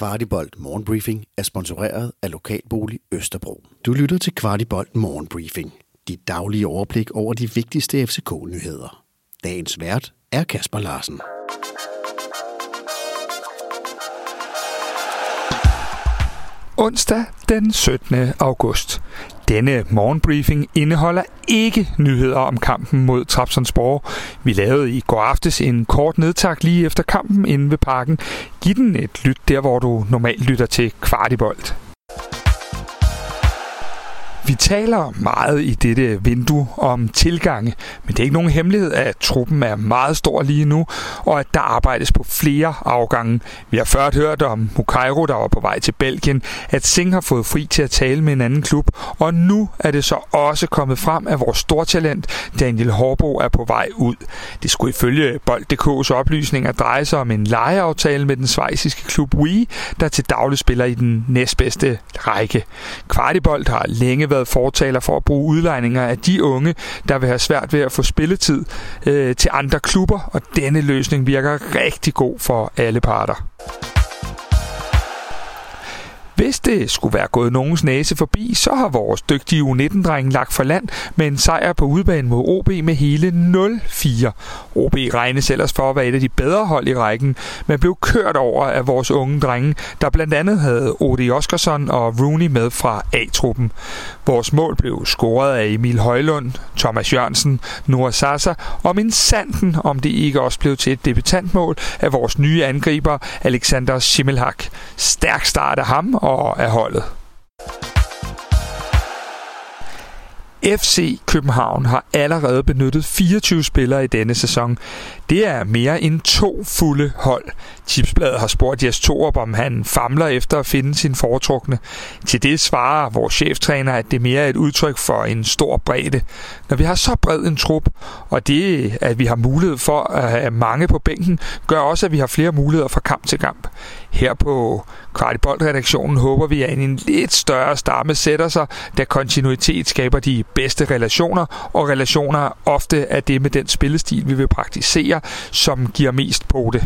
Kvartibolt Morgenbriefing er sponsoreret af Lokalbolig Østerbro. Du lytter til Kvartibolt Morgenbriefing. Dit daglige overblik over de vigtigste FCK-nyheder. Dagens vært er Kasper Larsen. Onsdag den 17. august. Denne morgenbriefing indeholder ikke nyheder om kampen mod Trabzonspor. Vi lavede i går aftes en kort nedtak lige efter kampen inde ved parken. Giv den et lyt der, hvor du normalt lytter til Kvartibolt. Vi taler meget i dette vindue om tilgange, men det er ikke nogen hemmelighed, at truppen er meget stor lige nu, og at der arbejdes på flere afgange. Vi har ført hørt om Mukairo, der var på vej til Belgien, at Singh har fået fri til at tale med en anden klub, og nu er det så også kommet frem, at vores stortalent Daniel Horbo er på vej ud. Det skulle ifølge Bold.dk's oplysninger dreje sig om en lejeaftale med den svejsiske klub Wii, der til daglig spiller i den næstbedste række. Kvartibold har længe været været fortaler for at bruge udlejninger af de unge, der vil have svært ved at få spilletid øh, til andre klubber, og denne løsning virker rigtig god for alle parter. Hvis det skulle være gået nogens næse forbi, så har vores dygtige U19-dreng lagt for land med en sejr på udbanen mod OB med hele 0-4. OB regnes ellers for at være et af de bedre hold i rækken, men blev kørt over af vores unge drenge, der blandt andet havde Odi Oskarsson og Rooney med fra A-truppen. Vores mål blev scoret af Emil Højlund, Thomas Jørgensen, Noah Sasa og min sanden, om det ikke også blev til et debutantmål af vores nye angriber Alexander Schimmelhak. Stærk start af ham og af holdet. FC København har allerede benyttet 24 spillere i denne sæson. Det er mere end to fulde hold. Tipsbladet har spurgt Jes Torup, om han famler efter at finde sin foretrukne. Til det svarer vores cheftræner, at det mere er et udtryk for en stor bredde. Når vi har så bred en trup, og det, at vi har mulighed for at have mange på bænken, gør også, at vi har flere muligheder fra kamp til kamp. Her på Kvartibold-redaktionen håber vi, at en lidt større stamme sætter sig, da kontinuitet skaber de bedste relationer, og relationer ofte er det med den spillestil, vi vil praktisere, som giver mest på det.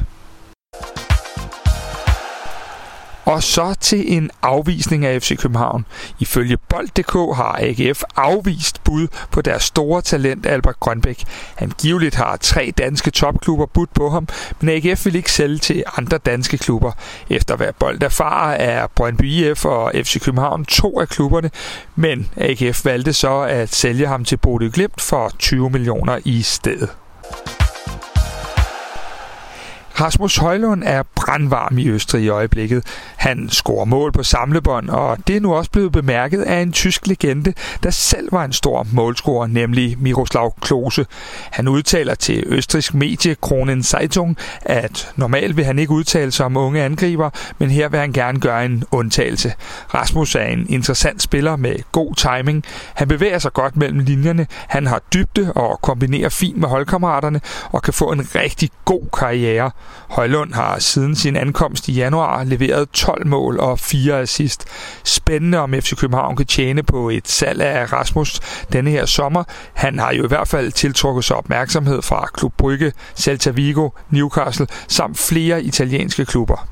Og så til en afvisning af FC København. Ifølge Bold.dk har AGF afvist bud på deres store talent Albert Grønbæk. Angiveligt har tre danske topklubber budt på ham, men AGF vil ikke sælge til andre danske klubber. Efter hvad Bold erfarer er Brøndby IF og FC København to af klubberne, men AGF valgte så at sælge ham til Bodø Glimt for 20 millioner i stedet. Rasmus Højlund er brandvarm i Østrig i øjeblikket. Han scorer mål på samlebånd, og det er nu også blevet bemærket af en tysk legende, der selv var en stor målscorer, nemlig Miroslav Klose. Han udtaler til østrisk medie Kronen Zeitung, at normalt vil han ikke udtale sig om unge angriber, men her vil han gerne gøre en undtagelse. Rasmus er en interessant spiller med god timing. Han bevæger sig godt mellem linjerne, han har dybde og kombinerer fint med holdkammeraterne og kan få en rigtig god karriere. Højlund har siden sin ankomst i januar leveret 12 mål og 4 assist. Spændende om FC København kan tjene på et salg af Rasmus denne her sommer. Han har jo i hvert fald tiltrukket sig opmærksomhed fra Klub Brygge, Celta Vigo, Newcastle samt flere italienske klubber.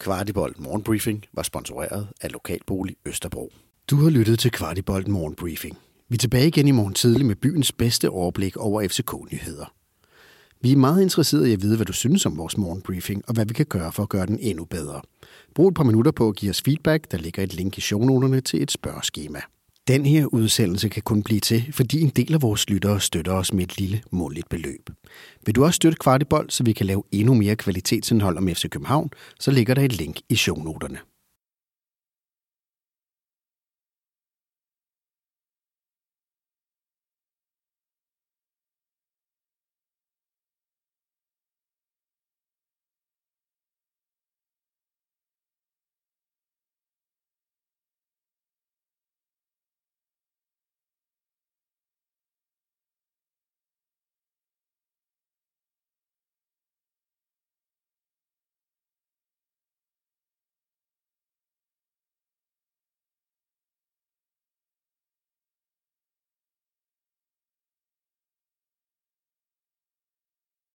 Kvartibolt Morgenbriefing var sponsoreret af Lokalbolig Østerbro. Du har lyttet til Kvartibolt Morgenbriefing. Vi er tilbage igen i morgen tidlig med byens bedste overblik over FCK-nyheder. Vi er meget interesserede i at vide, hvad du synes om vores morgenbriefing, og hvad vi kan gøre for at gøre den endnu bedre. Brug et par minutter på at give os feedback. Der ligger et link i shownoterne til et spørgeskema. Den her udsendelse kan kun blive til, fordi en del af vores lyttere støtter os med et lille måligt beløb. Vil du også støtte Kvartibold, så vi kan lave endnu mere kvalitetsindhold om FC København, så ligger der et link i shownoterne.